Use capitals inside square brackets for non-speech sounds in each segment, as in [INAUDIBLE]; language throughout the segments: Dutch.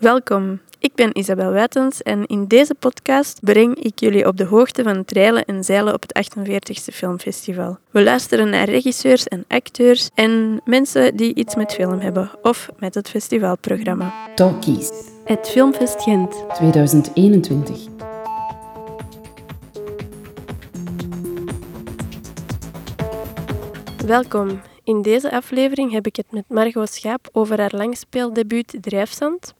Welkom. Ik ben Isabel Wijtens en in deze podcast breng ik jullie op de hoogte van het reilen en zeilen op het 48e Filmfestival. We luisteren naar regisseurs en acteurs en mensen die iets met film hebben of met het festivalprogramma. Talkies Het Filmfest Gent. 2021. Welkom. In deze aflevering heb ik het met Margot Schaap over haar langspeeldebuut Drijfzand.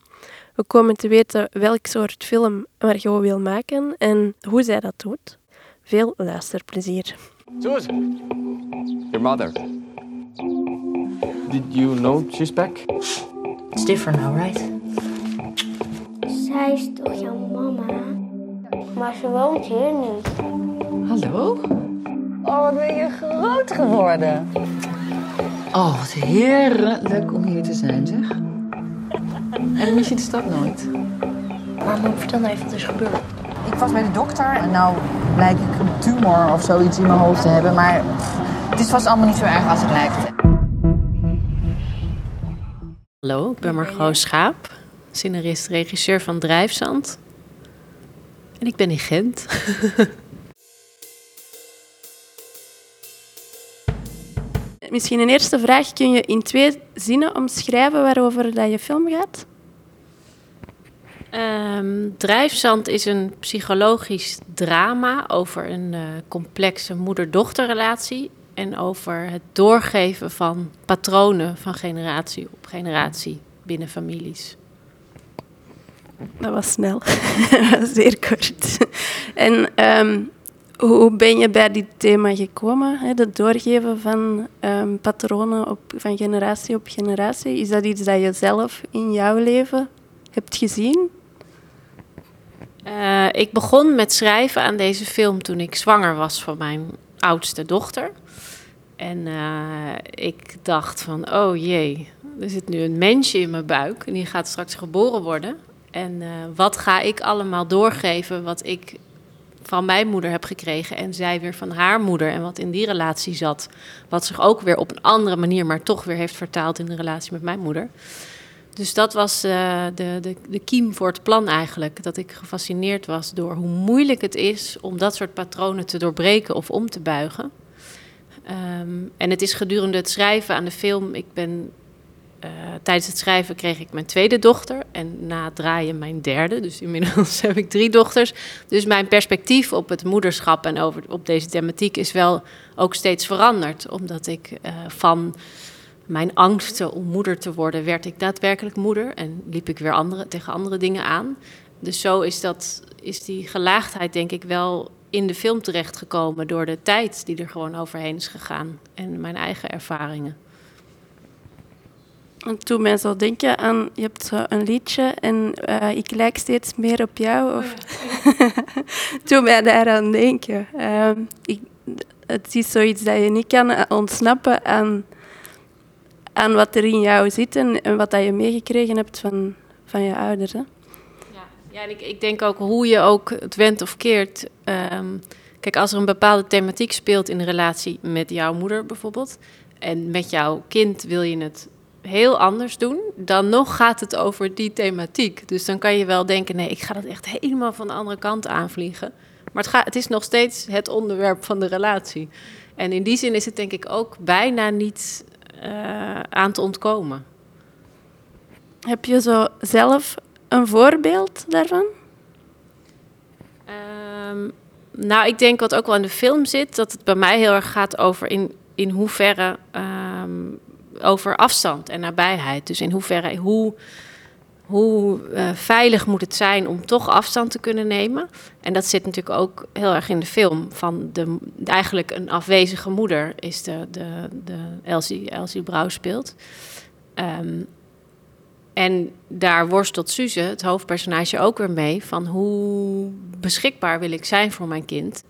We komen te weten welk soort film Margot wil maken en hoe zij dat doet. Veel luisterplezier. Susan, your mother. Did you know she's back? It's different now, right? Zij is toch jouw mama? Maar ze woont hier niet. Hallo? Oh, wat ben je groot geworden. Oh, wat heerlijk om hier te zijn, zeg. En mis je de stad nooit? Mama, vertel nou even wat er is gebeurd. Ik was bij de dokter en nou blijk ik een tumor of zoiets in mijn hoofd te hebben. Maar het is vast allemaal niet zo erg als het lijkt. Hallo, ik ben Margot Schaap, scenarist, regisseur van Drijfzand. En ik ben in Gent. [LAUGHS] Misschien een eerste vraag. Kun je in twee zinnen omschrijven waarover dat je film gaat? Ehm, Drijfzand is een psychologisch drama over een eh, complexe moeder-dochterrelatie en over het doorgeven van patronen van generatie op generatie binnen families. Dat was snel. [LAUGHS] Zeer kort. En ehm, hoe ben je bij dit thema gekomen? Het doorgeven van ehm, patronen op, van generatie op generatie. Is dat iets dat je zelf in jouw leven hebt gezien? Eh, ik begon met schrijven aan deze film toen ik zwanger was van mijn oudste dochter. En eh, ik dacht van, oh jee, er zit nu een mensje in mijn buik en die gaat straks geboren worden. En eh, wat ga ik allemaal doorgeven wat ik van mijn moeder heb gekregen en zij weer van haar moeder en wat in die relatie zat. Wat zich ook weer op een andere manier, maar toch weer heeft vertaald in de relatie met mijn moeder. Dus dat was uh, de, de, de kiem voor het plan eigenlijk. Dat ik gefascineerd was door hoe moeilijk het is om dat soort patronen te doorbreken of om te buigen. Um, en het is gedurende het schrijven aan de film. Ik ben uh, tijdens het schrijven kreeg ik mijn tweede dochter en na het draaien mijn derde. Dus inmiddels [LAUGHS] heb ik drie dochters. Dus mijn perspectief op het moederschap en over, op deze thematiek is wel ook steeds veranderd. Omdat ik uh, van mijn angsten om moeder te worden, werd ik daadwerkelijk moeder en liep ik weer andere, tegen andere dingen aan. Dus zo is, dat, is die gelaagdheid denk ik wel in de film terechtgekomen door de tijd die er gewoon overheen is gegaan en mijn eigen ervaringen. En toen mij zo denken aan, je hebt zo een liedje en uh, ik lijk steeds meer op jou. Of [LAUGHS] toen mij daaraan denken. Uh, ik, het is zoiets dat je niet kan ontsnappen aan, aan wat er in jou zit en, en wat dat je meegekregen hebt van, van je ouders. Ja, ja en ik, ik denk ook hoe je ook het went of keert. Um, kijk, als er een bepaalde thematiek speelt in een relatie met jouw moeder bijvoorbeeld... en met jouw kind wil je het heel anders doen, dan nog gaat het over die thematiek. Dus dan kan je wel denken, nee, ik ga dat echt helemaal van de andere kant aanvliegen. Maar het, gaat, het is nog steeds het onderwerp van de relatie. En in die zin is het denk ik ook bijna niet uh, aan te ontkomen. Heb je zo zelf een voorbeeld daarvan? Um, nou, ik denk wat ook wel in de film zit, dat het bij mij heel erg gaat over in, in hoeverre um, over afstand en nabijheid. Dus in hoeverre, hoe, hoe uh, veilig moet het zijn om toch afstand te kunnen nemen? En dat zit natuurlijk ook heel erg in de film. Van de, eigenlijk een afwezige moeder is de, de, de Elsie, Elsie Brouw speelt. Um, en daar worstelt Suze, het hoofdpersonage, ook weer mee. Van hoe beschikbaar wil ik zijn voor mijn kind?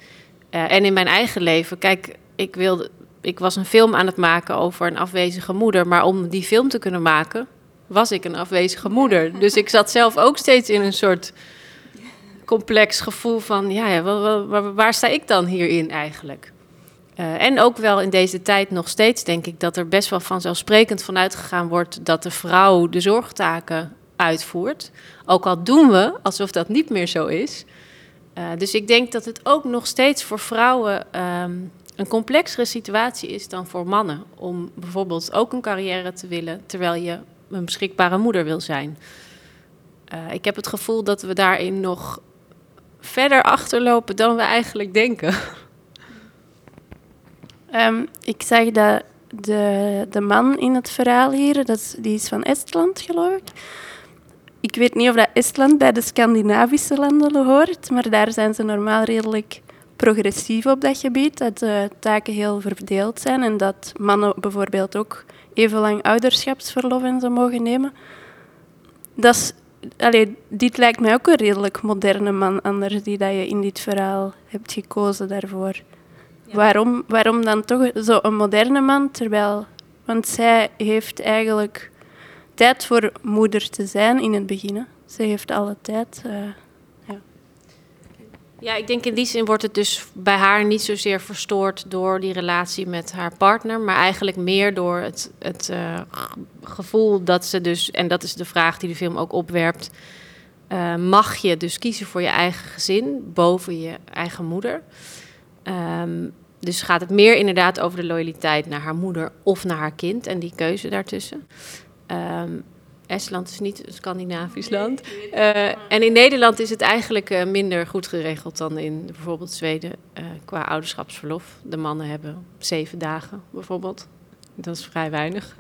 Uh, en in mijn eigen leven, kijk, ik wilde ik was een film aan het maken over een afwezige moeder. Maar om die film te kunnen maken, was ik een afwezige moeder. Dus ik zat zelf ook steeds in een soort complex gevoel van... ja, ja waar, waar, sta ik dan hierin eigenlijk? Uh, en ook wel in deze tijd nog steeds denk ik... dat er best wel vanzelfsprekend vanuit gegaan wordt... dat de vrouw de zorgtaken uitvoert. Ook al doen we alsof dat niet meer zo is. Uh, dus ik denk dat het ook nog steeds voor vrouwen um, een complexere situatie is dan voor mannen. Om bijvoorbeeld ook een carrière te willen terwijl je een beschikbare moeder wil zijn. Uh, ik heb het gevoel dat we daarin nog verder achterlopen dan we eigenlijk denken. Um, [LAUGHS] ik zag dat de, de man in het verhaal hier, dat, die is van Estland, geloof ik. Ik weet niet of dat Estland bij de Scandinavische landen hoort, maar daar zijn ze normaal redelijk progressief op dat gebied. Dat de taken heel verdeeld zijn en dat mannen bijvoorbeeld ook even lang ouderschapsverlof en zo mogen nemen. Dat is, allee, dit lijkt mij ook een redelijk moderne man, anders die dat je in dit verhaal hebt gekozen daarvoor. Waarom, waarom dan toch zo'n moderne man? Terwijl, want zij heeft eigenlijk tijd voor moeder te zijn in het begin. Ze heeft alle tijd. Uh, ja. ik denk in die zin wordt het dus bij haar niet zozeer verstoord door die relatie met haar partner, maar eigenlijk meer door het, het uh, gevoel dat ze dus, en dat is de vraag die de film ook opwerpt, uh, mag je dus kiezen voor je eigen gezin boven je eigen moeder. Um, dus gaat het meer inderdaad over de loyaliteit naar haar moeder of naar haar kind en die keuze daartussen. Um, Estland is niet een Scandinavisch land. Uh, en in Nederland is het eigenlijk uh, minder goed geregeld dan in bijvoorbeeld Zweden uh, qua ouderschapsverlof. De mannen hebben zeven dagen bijvoorbeeld. Dat is vrij weinig.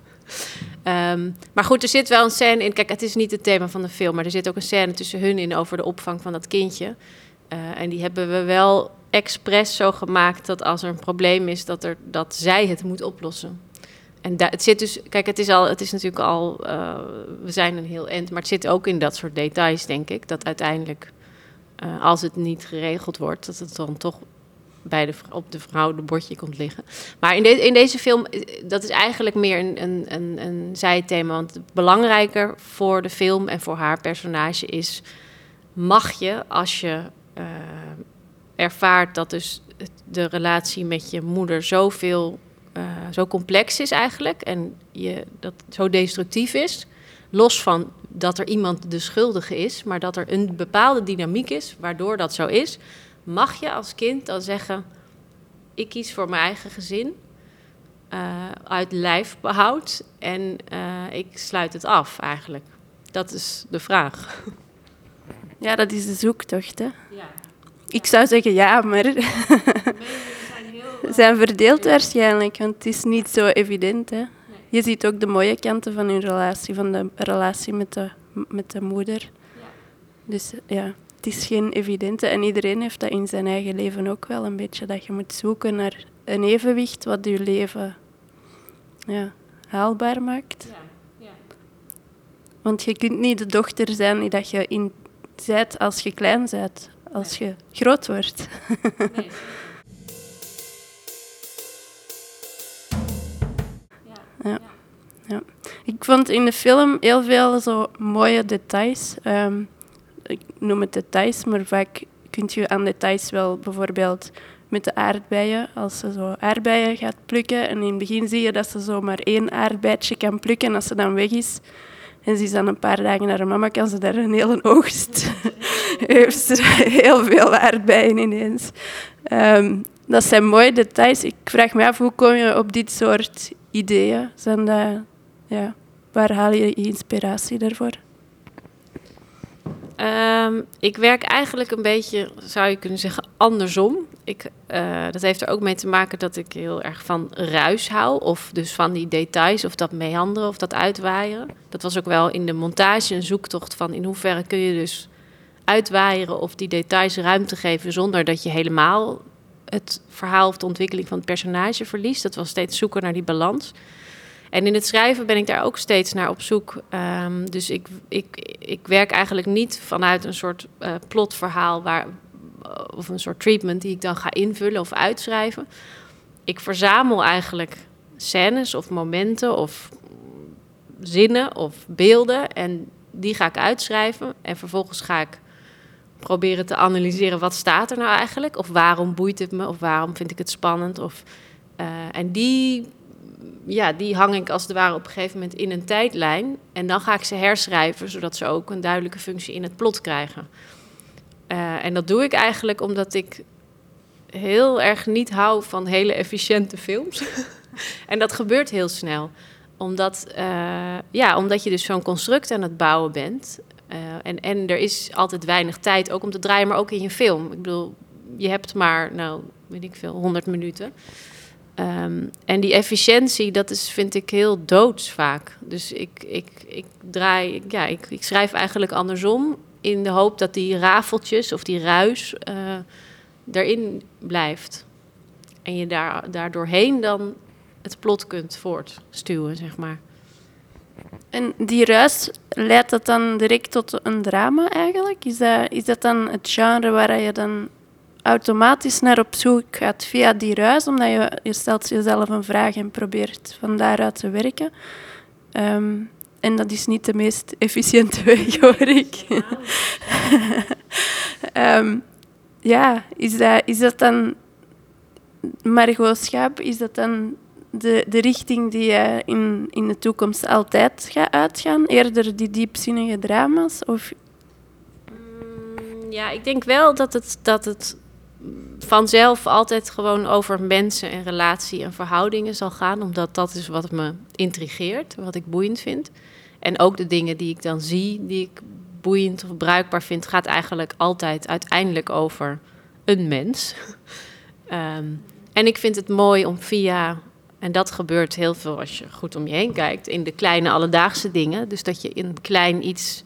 Um, maar goed, er zit wel een scène in. Kijk, het is niet het thema van de film, maar er zit ook een scène tussen hun in over de opvang van dat kindje. en die hebben we wel expres zo gemaakt dat als er een probleem is, dat, er, dat zij het moet oplossen. En het zit dus, kijk, het is, al, het is natuurlijk al, uh, we zijn een heel eind, maar het zit ook in dat soort details, denk ik. Dat uiteindelijk, uh, als het niet geregeld wordt, dat het dan toch bij de, op de vrouw de bordje komt liggen. Maar in, in deze film, eh, dat is eigenlijk meer een, een, een, een zijthema. Want belangrijker voor de film en voor haar personage is... mag je, als je ervaart dat dus de relatie met je moeder zoveel, uh, zo complex is eigenlijk en je, dat zo destructief is, los van dat er iemand de schuldige is, maar dat er een bepaalde dynamiek is waardoor dat zo is, mag je als kind dan zeggen: ik kies voor mijn eigen gezin. Uh, uit lijfbehoud en uh, ik sluit het af eigenlijk. Dat is de vraag. Ja, dat is de zoektocht. Hè? Ja. Ik zou zeggen ja, maar zijn, verdeeld waarschijnlijk, want het is niet zo evident. Hè. Je ziet ook de mooie kanten van hun relatie, van de relatie met de, met de moeder. Dus ja, het is geen evidente. En iedereen heeft dat in zijn eigen leven ook wel een beetje, dat je moet zoeken naar een evenwicht wat je leven ja, haalbaar maakt. Want je kunt niet de dochter zijn die dat je in zijt als je klein bent als je groot wordt. Nee. [LAUGHS] ja. Ja. Ik vond in de film heel veel zo mooie details. Um, ik noem het details, maar vaak kun je aan details wel bijvoorbeeld met de aardbeien, als ze zo aardbeien gaat plukken en in het begin zie je dat ze zo maar één aardbeidje kan plukken en als ze dan weg is, en ze is dan een paar dagen naar haar mama, kan ze daar een hele oogst. [LAUGHS] Heeft ze heel veel aardbeien ineens. Um, dat zijn mooie details. Ik vraag me af, hoe kom je op dit soort ideeën? Zijn ja, waar haal je inspiratie daarvoor? Um, ik werk eigenlijk een beetje, zou je kunnen zeggen, andersom. Ik, uh, dat heeft er ook mee te maken dat ik heel erg van ruis hou. Of dus van die details, of dat meanderen of dat uitwaaien. Dat was ook wel in de montage een zoektocht van in hoeverre kun je dus uitwaaieren of die details ruimte geven zonder dat je helemaal het verhaal of de ontwikkeling van het personage verliest. Dat was steeds zoeken naar die balans. En in het schrijven ben ik daar ook steeds naar op zoek. Um, dus ik, ik, ik werk eigenlijk niet vanuit een soort uh, plotverhaal waar, of een soort treatment die ik dan ga invullen of uitschrijven. Ik verzamel eigenlijk scènes of momenten of zinnen of beelden en die ga ik uitschrijven. En vervolgens ga ik proberen te analyseren wat staat er nou eigenlijk of waarom boeit het me of waarom vind ik het spannend. Of, uh, en die ja, die hang ik als het ware op een gegeven moment in een tijdlijn. En dan ga ik ze herschrijven, zodat ze ook een duidelijke functie in het plot krijgen. Uh, en dat doe ik eigenlijk omdat ik heel erg niet hou van hele efficiënte films. [LAUGHS] en dat gebeurt heel snel. Omdat, uh, ja, omdat je dus zo'n construct aan het bouwen bent. Uh, en, en er is altijd weinig tijd ook om te draaien, maar ook in je film. Ik bedoel, je hebt maar, nou, weet ik veel, 100 minuten. Um, en die efficiëntie, dat is, vind ik heel doods vaak. Dus ik, ik, ik draai, ja, ik, ik schrijf eigenlijk andersom in de hoop dat die rafeltjes of die ruis uh, erin blijft. En je daar, daardoorheen dan het plot kunt voortstuwen, zeg maar. En die ruis, leidt dat dan direct tot een drama eigenlijk? Is dat, is dat dan het genre waar je dan automatisch naar op zoek gaat via die ruis, omdat je, je stelt jezelf een vraag en probeert van daaruit te werken. Um, en dat is niet de meest [LAUGHS] efficiënte weg, hoor ik. um, [LAUGHS] ja, is dat, is dat dan Margot Schaap, is dat dan de, de richting die je in, in de toekomst altijd gaat uitgaan? Eerder die diepzinnige drama's? Of? Mm, ja, ik denk wel dat het, dat het vanzelf altijd gewoon over mensen en relatie en verhoudingen zal gaan, omdat dat is wat me intrigeert, wat ik boeiend vind. En ook de dingen die ik dan zie, die ik boeiend of bruikbaar vind, gaat eigenlijk altijd uiteindelijk over een mens. um, [LAUGHS] en ik vind het mooi om via, en dat gebeurt heel veel als je goed om je heen kijkt, in de kleine alledaagse dingen. Dus dat je in klein iets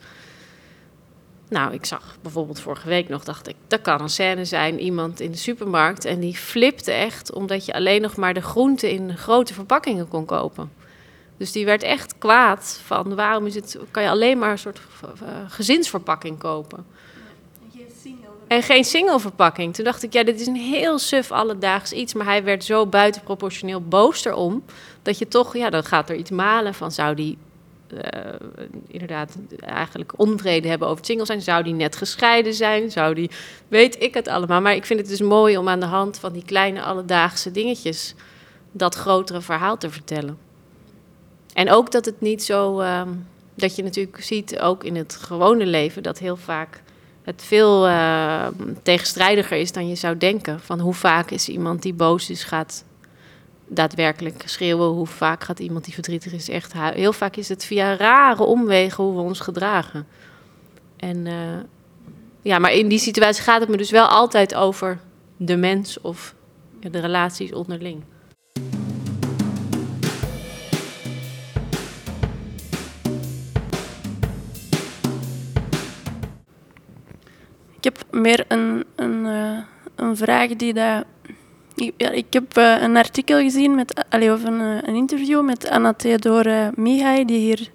nou, ik zag bijvoorbeeld vorige week nog, dacht ik, dat kan een scène zijn. Iemand in de supermarkt en die flipte echt omdat je alleen nog maar de groenten in grote verpakkingen kon kopen. Dus die werd echt kwaad van waarom is het, kan je alleen maar een soort uh, gezinsverpakking kopen. En geen single verpakking. Toen dacht ik, ja, dit is een heel suf alledaags iets. Maar hij werd zo buitenproportioneel boos erom. Dat je toch, ja, dan gaat er iets malen van zou die uh, inderdaad eigenlijk onvrede hebben over het single zijn. Zou die net gescheiden zijn? Zou die, weet ik het allemaal. Maar ik vind het dus mooi om aan de hand van die kleine alledaagse dingetjes dat grotere verhaal te vertellen. En ook dat het niet zo, uh, dat je natuurlijk ziet ook in het gewone leven, dat heel vaak het veel uh, tegenstrijdiger is dan je zou denken. Van hoe vaak is iemand die boos is, gaat daadwerkelijk schreeuwen. Hoe vaak gaat iemand die verdrietig is echt? Heel vaak is het via rare omwegen hoe we ons gedragen. En uh, ja, maar in die situatie gaat het me dus wel altijd over de mens of de relaties onderling. Ik heb meer een, een, uh, een vraag die dat ja, ik heb uh, een artikel gezien, met, allee, of een, uh, een, interview met Anna Theodore Mihai, die hier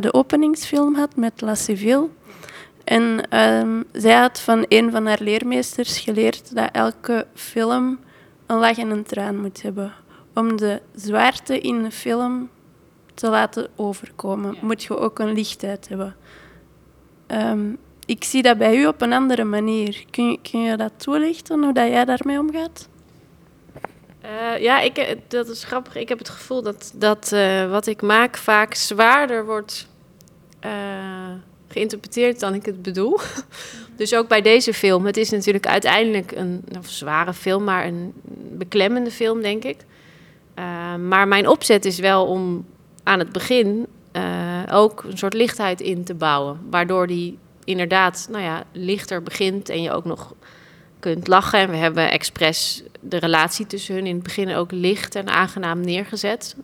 de openingsfilm had met La Civile. En um, zij had van een van haar leermeesters geleerd dat elke film een lach en een traan moet hebben. Om de zwaarte in de film te laten overkomen, ja. moet je ook een lichtheid hebben. Um, ik zie dat bij u op een andere manier. Kun je, kun je dat toelichten, hoe dat jij daarmee omgaat? Uh, ja, ik, eh, dat is grappig. Ik heb het gevoel dat, dat uh, wat ik maak vaak zwaarder wordt geïnterpreteerd dan ik het bedoel. [LAUGHS] dus ook bij deze film. Het is natuurlijk uiteindelijk een zware film, maar een beklemmende film, denk ik. maar mijn opzet is wel om aan het begin ook een soort lichtheid in te bouwen. Waardoor die inderdaad nou ja, lichter begint en je ook nog kunt lachen. En we hebben expres de relatie tussen hun in het begin ook licht en aangenaam neergezet.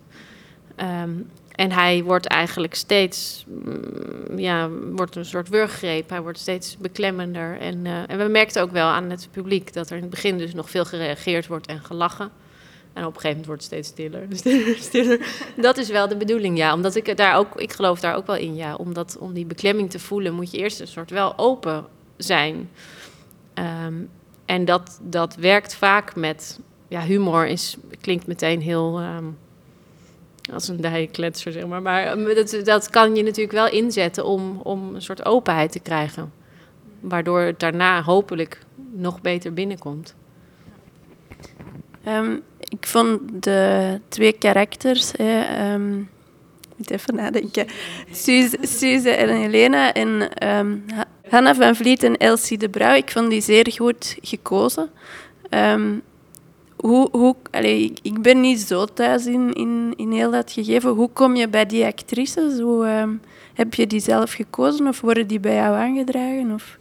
Um, en hij wordt eigenlijk steeds, mm, ja, wordt een soort wurggreep. Hij wordt steeds beklemmender. En, uh, en we merkten ook wel aan het publiek dat er in het begin dus nog veel gereageerd wordt en gelachen. En op een gegeven moment wordt het steeds stiller, [LAUGHS] stiller, stiller. Dat is wel de bedoeling, ja. Omdat ik daar ook, ik geloof daar ook wel in, ja. Omdat om die beklemming te voelen, moet je eerst een soort wel open zijn. Um, en dat, dat werkt vaak met ja, humor is, klinkt meteen heel um, als een dijenkletser, zeg maar. Maar ehm, dat, dat kan je natuurlijk wel inzetten om, om een soort openheid te krijgen. Waardoor het daarna hopelijk nog beter binnenkomt. Ehm, ik vond de twee karakters, um, ik moet even nadenken, Suze, en Helena en um, Hanna van Vliet en Elsie de Brouw, ik vond die zeer goed gekozen. hoe, hoe, ik ben niet zo thuis in, in, in heel dat gegeven. Hoe kom je bij die actrices? Hoe, heb je die zelf gekozen of worden die bij jou aangedragen? Of?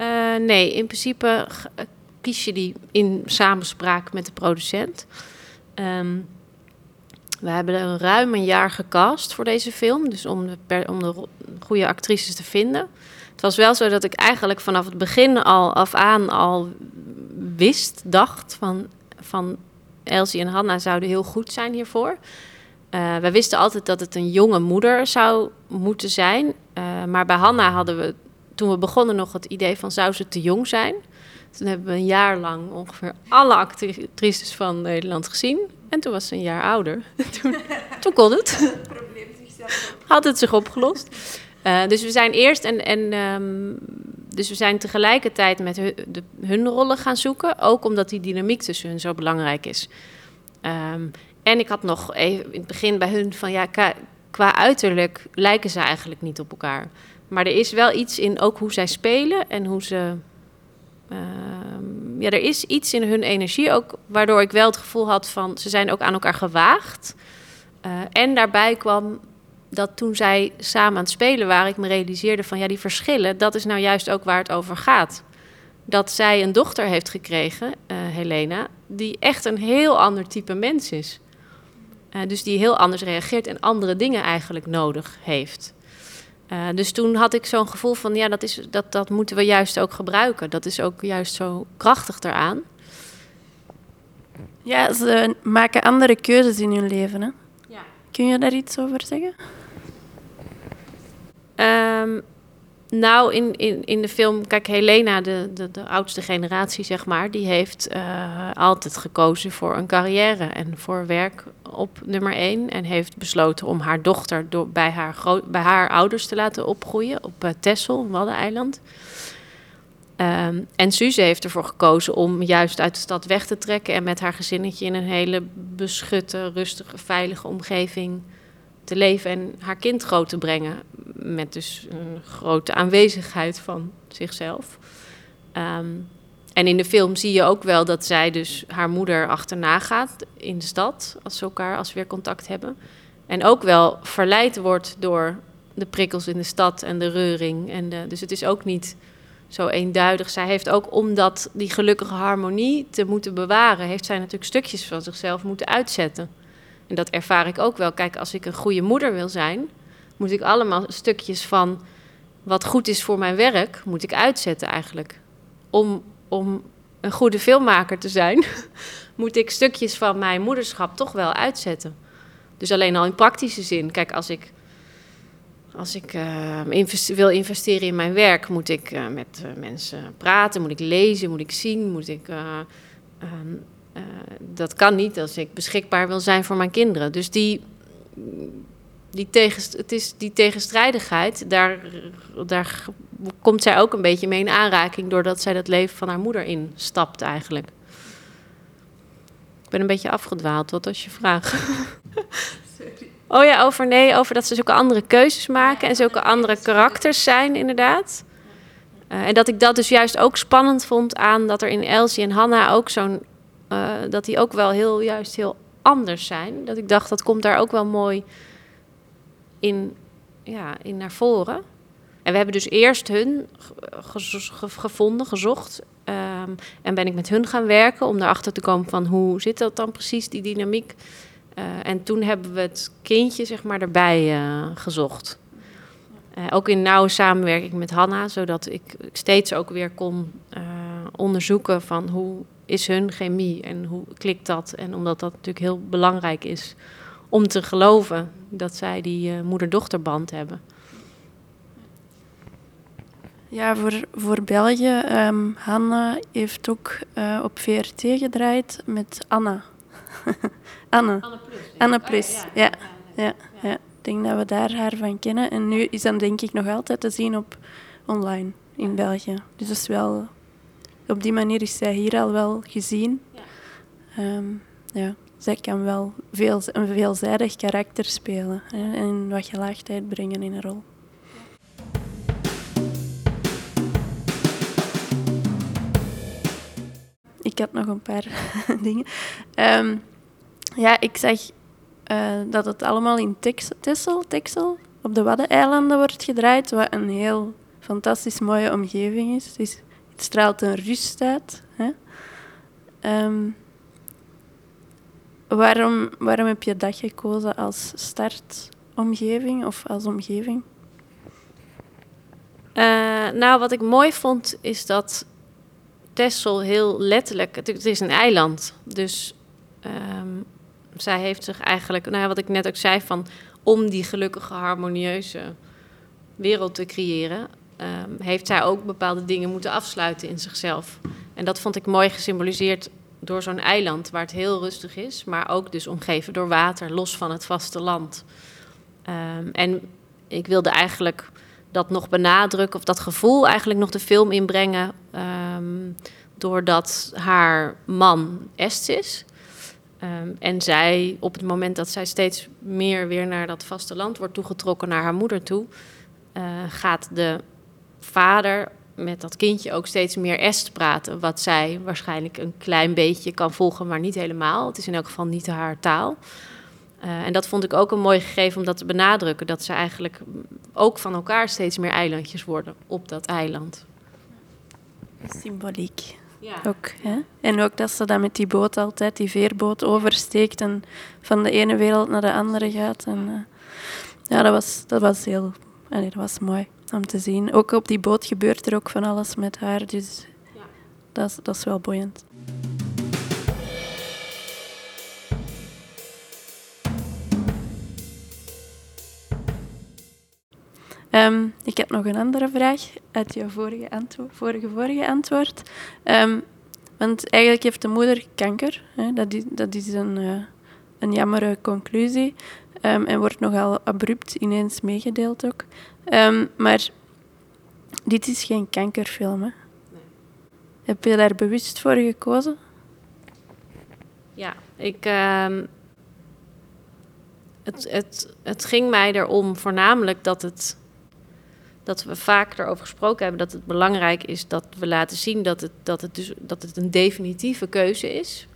Uh, nee, in principe kies je die in samenspraak met de producent. Um, we hebben een ruim een jaar gecast voor deze film, dus om de, per, om de goede actrices te vinden. Het was wel zo dat ik eigenlijk vanaf het begin al af aan al wist, dacht van, van Elsie en Hanna zouden heel goed zijn hiervoor. Uh, we wisten altijd dat het een jonge moeder zou moeten zijn. Uh, maar bij Hanna hadden we toen we begonnen nog het idee van zou ze te jong zijn. Toen hebben we een jaar lang ongeveer alle actrices van Nederland gezien. En toen was ze een jaar ouder. [LAUGHS] toen, toen kon het. Had het zich opgelost. Uh, dus we zijn eerst en, en um, dus we zijn tegelijkertijd met hun, de, hun rollen gaan zoeken. Ook omdat die dynamiek tussen hun zo belangrijk is. Um, en ik had nog even in het begin bij hun van ja, qua, qua uiterlijk lijken ze eigenlijk niet op elkaar. Maar er is wel iets in ook hoe zij spelen en hoe ze. Uh, ja, er is iets in hun energie ook, waardoor ik wel het gevoel had van ze zijn ook aan elkaar gewaagd. Uh, en daarbij kwam dat toen zij samen aan het spelen waren, ik me realiseerde van ja, die verschillen, dat is nou juist ook waar het over gaat. Dat zij een dochter heeft gekregen, uh, Helena, die echt een heel ander type mens is. Uh, dus die heel anders reageert en andere dingen eigenlijk nodig heeft. Uh, dus toen had ik zo'n gevoel van, ja, dat, is, dat, dat moeten we juist ook gebruiken. Dat is ook juist zo krachtig eraan. Ja, ze maken andere keuzes in hun leven. Hè? Ja. Kun je daar iets over zeggen? Um, nou, in, in, in de film, kijk, Helena, de, de, de oudste generatie, zeg maar, die heeft uh, altijd gekozen voor een carrière en voor werk op nummer één. En heeft besloten om haar dochter door, bij, haar bij haar ouders te laten opgroeien op uh, Texel, Waddeneiland. Um, en Suze heeft ervoor gekozen om juist uit de stad weg te trekken en met haar gezinnetje in een hele beschutte, rustige, veilige omgeving te leven en haar kind groot te brengen. Met dus een grote aanwezigheid van zichzelf. Um, en in de film zie je ook wel dat zij dus haar moeder achterna gaat in de stad. Als ze elkaar, als weer contact hebben. En ook wel verleid wordt door de prikkels in de stad en de reuring. En de, dus het is ook niet zo eenduidig. Zij heeft ook, om dat, die gelukkige harmonie te moeten bewaren, heeft zij natuurlijk stukjes van zichzelf moeten uitzetten. En dat ervaar ik ook wel. Kijk, als ik een goede moeder wil zijn, moet ik allemaal stukjes van wat goed is voor mijn werk, moet ik uitzetten eigenlijk. Om, om een goede filmmaker te zijn, [LAUGHS] moet ik stukjes van mijn moederschap toch wel uitzetten. Dus alleen al in praktische zin. Kijk, als ik, als ik uh, wil investeren in mijn werk, moet ik uh, met uh, mensen praten, moet ik lezen, moet ik zien, moet ik ehm, uh, dat kan niet als ik beschikbaar wil zijn voor mijn kinderen. Dus die, die, tegen, het is die tegenstrijdigheid, daar, daar komt zij ook een beetje mee in aanraking... doordat zij dat leven van haar moeder instapt eigenlijk. Ik ben een beetje afgedwaald, wat was je vraag? [LAUGHS] Sorry. Oh ja, over nee, over dat ze zulke andere keuzes maken... en zulke andere karakters zijn, inderdaad. Uh, en dat ik dat dus juist ook spannend vond aan dat er in Elsie en Hanna ook zo'n uh, dat die ook wel heel, juist heel anders zijn. Dat ik dacht, dat komt daar ook wel mooi in, ja, in naar voren. En we hebben dus eerst hun gevonden, gezocht. Um, en ben ik met hun gaan werken om erachter te komen van hoe zit dat dan precies, die dynamiek. Uh, en toen hebben we het kindje zeg maar erbij uh, gezocht. Ook in nauwe samenwerking met Hanna, zodat ik steeds ook weer kon onderzoeken van hoe is hun chemie en hoe klikt dat? En omdat dat natuurlijk heel belangrijk is om te geloven dat zij die uh, moeder-dochterband hebben. Ja, voor, voor België. Um, Hanna heeft ook uh, op VRT gedraaid met Anna. Anne. Anne Plus. Anne Plus, oh, ja, ja, ja, ja, ja. Ik denk dat we daar haar van kennen. En nu is dat denk ik nog altijd te zien op online in België. Dus dat is wel op die manier is zij hier al wel gezien. Ja. Ehm, ja, zij kan wel veel, een veelzijdig karakter spelen hè, en wat gelaagdheid brengen in een rol. Ik had nog een paar [LAUGHS] dingen. Ehm, ja, ik zag uh, dat het allemaal in Texel, Texel, op de Waddeneilanden wordt gedraaid, wat een heel fantastisch mooie omgeving is. Het, is, straalt een rust uit. Hè? Um, waarom, waarom heb je dat gekozen als startomgeving of als omgeving? Uh, nou, wat ik mooi vond is dat Texel heel letterlijk, het, is een eiland, dus um, zij heeft zich eigenlijk, nou, wat ik net ook zei, van om die gelukkige, harmonieuze wereld te creëren, um, heeft zij ook bepaalde dingen moeten afsluiten in zichzelf. En dat vond ik mooi gesymboliseerd door zo'n eiland waar het heel rustig is, maar ook dus omgeven door water, los van het vasteland. Um, en ik wilde eigenlijk dat nog benadrukken, of dat gevoel eigenlijk nog de film inbrengen, um, doordat haar man Est is. En zij, op het moment dat zij steeds meer weer naar dat vasteland wordt toegetrokken, naar haar moeder toe, uh, gaat de vader met dat kindje ook steeds meer Est praten. Wat zij waarschijnlijk een klein beetje kan volgen, maar niet helemaal. Het is in elk geval niet haar taal. Uh, en dat vond ik ook een mooi gegeven om dat te benadrukken. Dat ze eigenlijk ook van elkaar steeds meer eilandjes worden op dat eiland. Symboliek. Ja. Ook, hè? En ook dat ze dan met die boot altijd, die veerboot, oversteekt en van de ene wereld naar de andere gaat. En, uh, ja, dat was, dat was heel allee, dat was mooi om te zien. Ook op die boot gebeurt er ook van alles met haar, dus ja. dat, is, dat is wel boeiend. Um, ik heb nog een andere vraag uit je vorige, antwoord, vorige, vorige antwoord. Um, want eigenlijk heeft de moeder kanker. Hè? Dat, is, dat is een, uh, een jammere conclusie. Um, en wordt nogal abrupt ineens meegedeeld ook. maar dit is geen kankerfilm. Hè? Nee. Heb je daar bewust voor gekozen? Ja, ik. het, het, het ging mij erom voornamelijk dat het dat we vaak erover gesproken hebben dat het belangrijk is dat we laten zien dat het, dat het, dus, dat het een definitieve keuze is.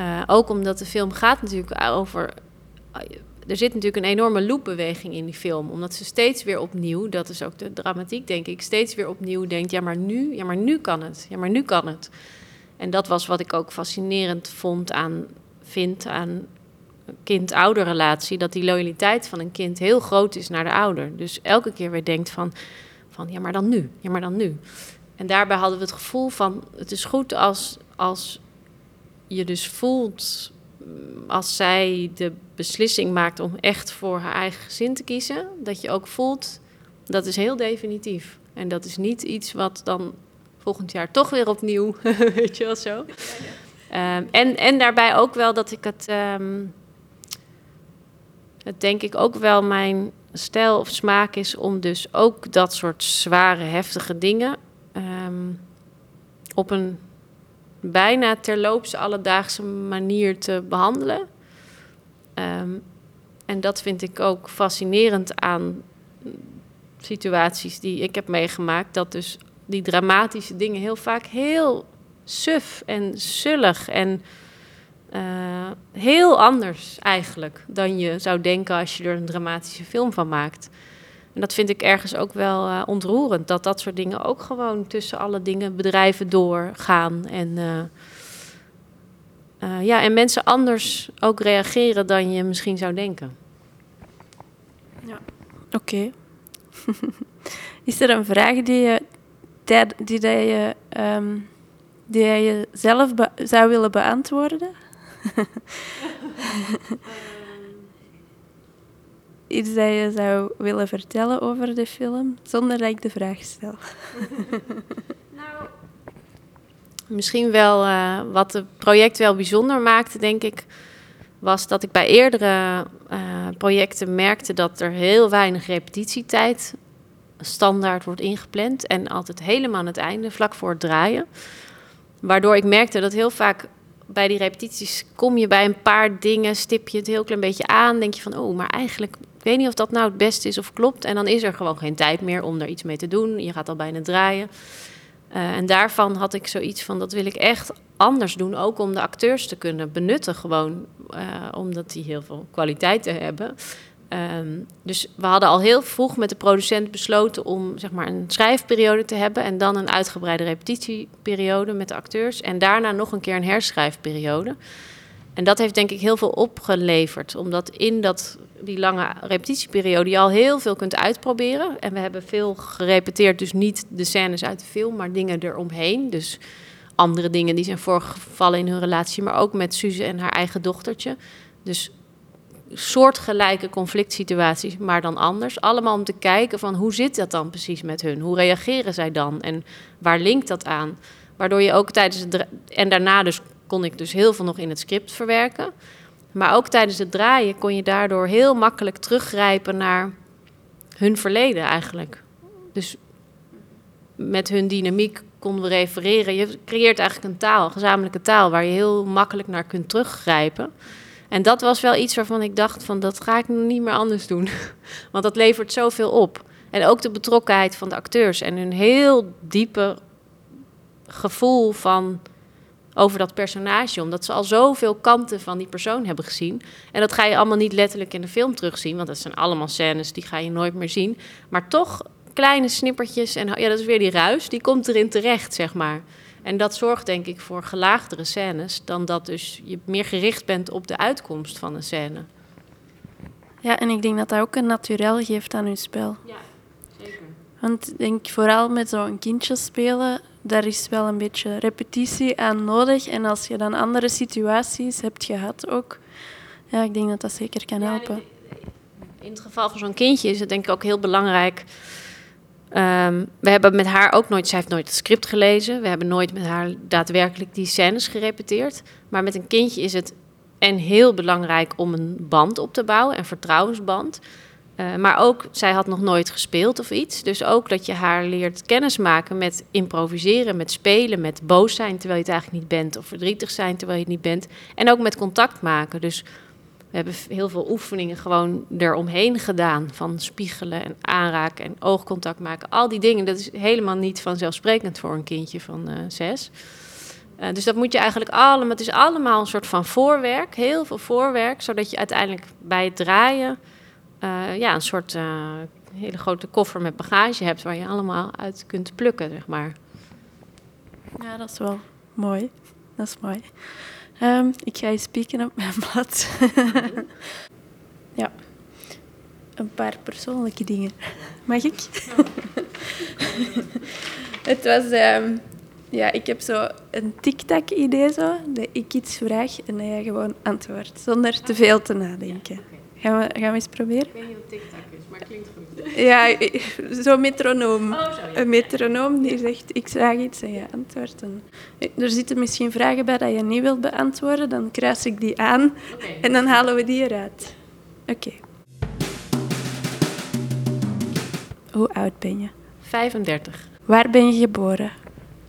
Uh, ook omdat de film gaat natuurlijk over. Er zit natuurlijk een enorme loopbeweging in die film. Omdat ze steeds weer opnieuw, dat is ook de dramatiek, denk ik, steeds weer opnieuw denkt: ja, maar nu, ja, maar nu kan het. Ja, maar nu kan het. En dat was wat ik ook fascinerend vond aan, vind aan kind-ouderrelatie, dat die loyaliteit van een kind heel groot is naar de ouder. Dus elke keer weer denkt van, van ja, maar dan nu, ja, maar dan nu. En daarbij hadden we het gevoel van, het is goed als, als je dus voelt, als zij de beslissing maakt om echt voor haar eigen gezin te kiezen, dat je ook voelt, dat is heel definitief. En dat is niet iets wat dan volgend jaar toch weer opnieuw, [LAUGHS] weet je wel zo. Um, en, en daarbij ook wel dat ik het... Um, het denk ik ook wel mijn stijl of smaak is om dus ook dat soort zware, heftige dingen ehm, op een bijna terloops alledaagse manier te behandelen. Ehm, en dat vind ik ook fascinerend aan situaties die ik heb meegemaakt. Dat dus die dramatische dingen heel vaak heel suf en zullig en uh, heel anders eigenlijk dan je zou denken als je er een dramatische film van maakt. En dat vind ik ergens ook wel uh, ontroerend, dat dat soort dingen ook gewoon tussen alle dingen, bedrijven doorgaan. En, uh, ja, en mensen anders ook reageren dan je misschien zou denken. Ja, oké. [LAUGHS] Is er een vraag die je, die, die, je, um, die je zelf zou willen beantwoorden? [LAUGHS] [LAUGHS] Iets dat je zou willen vertellen over de film, zonder dat ik de vraag stel. [LAUGHS] nou, misschien wel uh, wat het project wel bijzonder maakte, denk ik, was dat ik bij eerdere uh, projecten merkte dat er heel weinig repetitietijd standaard wordt ingepland en altijd helemaal aan het einde, vlak voor het draaien. Waardoor ik merkte dat heel vaak bij die repetities kom je bij een paar dingen, stip je het heel klein beetje aan. Denk je van, oh, maar eigenlijk, weet niet of dat nou het beste is of klopt. En dan is er gewoon geen tijd meer om er iets mee te doen. Je gaat al bijna draaien. Uh, en daarvan had ik zoiets van, dat wil ik echt anders doen. Ook om de acteurs te kunnen benutten gewoon. Uh, omdat die heel veel kwaliteiten hebben. Um, dus we hadden al heel vroeg met de producent besloten om zeg maar, een schrijfperiode te hebben. En dan een uitgebreide repetitieperiode met de acteurs. En daarna nog een keer een herschrijfperiode. En dat heeft denk ik heel veel opgeleverd. Omdat in dat, die lange repetitieperiode je al heel veel kunt uitproberen. En we hebben veel gerepeteerd, dus niet de scènes uit de film, maar dingen eromheen. Dus andere dingen die zijn voorgevallen in hun relatie, maar ook met Suze en haar eigen dochtertje. Dus soortgelijke conflict situaties, maar dan anders. Allemaal om te kijken van hoe zit dat dan precies met hun? Hoe reageren zij dan? En waar linkt dat aan? Waardoor je ook tijdens. En daarna dus kon ik dus heel veel nog in het script verwerken. Maar ook tijdens het draaien kon je daardoor heel makkelijk teruggrijpen naar hun verleden eigenlijk. Dus met hun dynamiek konden we refereren. Je creëert eigenlijk een taal, een gezamenlijke taal, waar je heel makkelijk naar kunt teruggrijpen. En dat was wel iets waarvan ik dacht van dat ga ik niet meer anders doen. [LAUGHS] Want dat levert zoveel op. En ook de betrokkenheid van de acteurs en hun heel diepe gevoel van over dat personage. Omdat ze al zoveel kanten van die persoon hebben gezien. En dat ga je allemaal niet letterlijk in de film terugzien. Want dat zijn allemaal scènes die ga je nooit meer zien. Maar toch kleine snippertjes. En ja, dat is weer die ruis. Die komt erin terecht, zeg maar. En dat zorgt denk ik voor gelaagdere scènes dan dat dus je meer gericht bent op de uitkomst van een scène. Ja, en ik denk dat dat ook een naturel geeft aan je spel. Ja, zeker. Want ik denk vooral met zo'n kindje spelen, daar is wel een beetje repetitie aan nodig. En als je dan andere situaties hebt gehad ook, ja, ik denk dat dat zeker kan helpen. In het geval van zo'n kindje is het denk ik ook heel belangrijk Um, we hebben met haar ook nooit, zij heeft nooit het script gelezen. We hebben nooit met haar daadwerkelijk die scènes gerepeteerd. Maar met een kindje is het en heel belangrijk om een band op te bouwen, een vertrouwensband. Uh, maar ook, zij had nog nooit gespeeld of iets. Dus ook dat je haar leert kennismaken met improviseren, met spelen, met boos zijn terwijl je het eigenlijk niet bent. Of verdrietig zijn terwijl je het niet bent. En ook met contact maken. Dus we hebben heel veel oefeningen gewoon eromheen gedaan. Van spiegelen en aanraken en oogcontact maken. Al die dingen, dat is helemaal niet vanzelfsprekend voor een kindje van uh, zes. Uh, dus dat moet je eigenlijk allemaal... Het is allemaal een soort van voorwerk, heel veel voorwerk... zodat je uiteindelijk bij het draaien... Uh, ja, een soort hele grote koffer met bagage hebt... waar je allemaal uit kunt plukken, zeg maar. Ja, dat is wel mooi. Dat is mooi. Um, ik ga eens pieken op mijn [LAUGHS] blad. ja. Een paar persoonlijke dingen. Mag ik? [LAUGHS] Het was... Um, ja, ik heb zo een tic-tac-idee zo. Dat ik iets vraag en dat jij gewoon antwoordt. Zonder te veel te nadenken. Gaan we, gaan we eens proberen? Ik weet niet wat tic-tac is, maar het klinkt goed. Ja, zo'n metronoom. Oh, zo, ja. Een metronoom die zegt, ik vraag iets en je antwoordt. En er zitten misschien vragen bij dat je niet wilt beantwoorden, dan kruis ik die aan okay. en dan halen we die eruit. Oké. Okay. Hoe oud ben je? 35. Waar ben je geboren?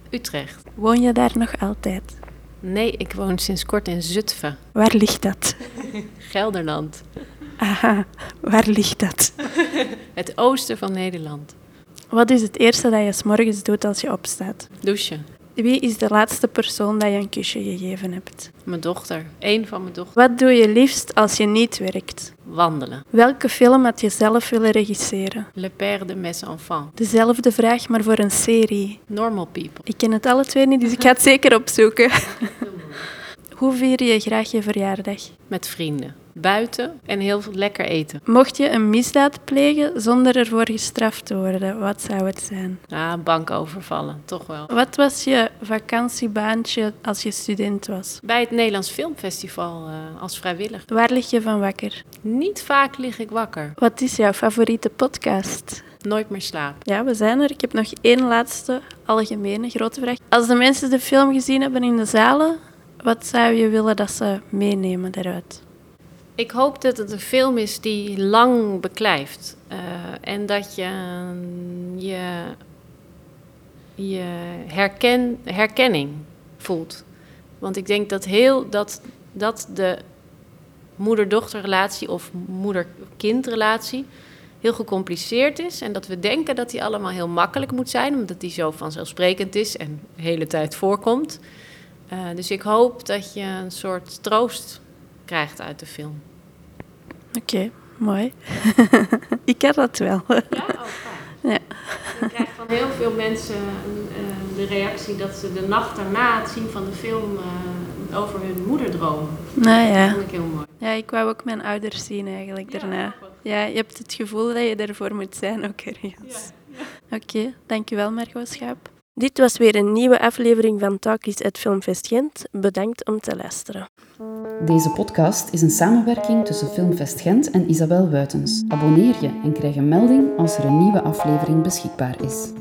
Utrecht. Woon je daar nog altijd? Nee, ik woon sinds kort in Zutphen. Waar ligt dat? Gelderland. Aha, waar ligt dat? [LAUGHS] Het oosten van Nederland. Wat is het eerste dat je s morgens doet als je opstaat? Douchen. Wie is de laatste persoon dat je een kusje gegeven hebt? Mijn dochter. Eén van mijn dochters. Wat doe je liefst als je niet werkt? Wandelen. Welke film had je zelf willen regisseren? Le Père de Mes Enfants. Dezelfde vraag, maar voor een serie. Normal People. Ik ken het alle twee niet, dus ik ga het zeker opzoeken. [LAUGHS] Hoe vier je graag je verjaardag? Met vrienden. Buiten en heel veel lekker eten. Mocht je een misdaad plegen zonder ervoor gestraft te worden, wat zou het zijn? Ja, bank overvallen, toch wel. Wat was je vakantiebaantje als je student was? Bij het Nederlands Filmfestival uh, als vrijwilliger. Waar lig je van wakker? Niet vaak lig ik wakker. Wat is jouw favoriete podcast? Nooit meer slapen. Ja, we zijn er. Ik heb nog één laatste algemene grote vraag. Als de mensen de film gezien hebben in de zalen, wat zou je willen dat ze meenemen daaruit? Ik hoop dat het een film is die lang beklijft. Uh, en dat je je, je herken, herkenning voelt. Want ik denk dat heel dat, dat de moeder-dochterrelatie of moeder-kindrelatie heel gecompliceerd is. En dat we denken dat die allemaal heel makkelijk moet zijn, omdat die zo vanzelfsprekend is en de hele tijd voorkomt. Uh, dus ik hoop dat je een soort troost krijgt uit de film. Oké, okay, mooi. [LAUGHS] ik heb dat wel. Ja, oh. [LAUGHS] Ja. Ik krijg van heel veel mensen uh, de reactie dat ze de nacht daarna het zien van de film uh, over hun moeder dromen. Nou ja. Dat vond ik heel mooi. Ja, ik wou ook mijn ouders zien eigenlijk ja, daarna. Ja, je hebt het gevoel dat je ervoor moet zijn ook ergens. Ja, ja. Oké, okay, dankjewel Margot Schaap. Dit was weer een nieuwe aflevering van Talkies at Filmfest Gent. Bedankt om te luisteren. Deze podcast is een samenwerking tussen Filmfest Gent en Isabel Wuitens. Abonneer je en krijg een melding als er een nieuwe aflevering beschikbaar is.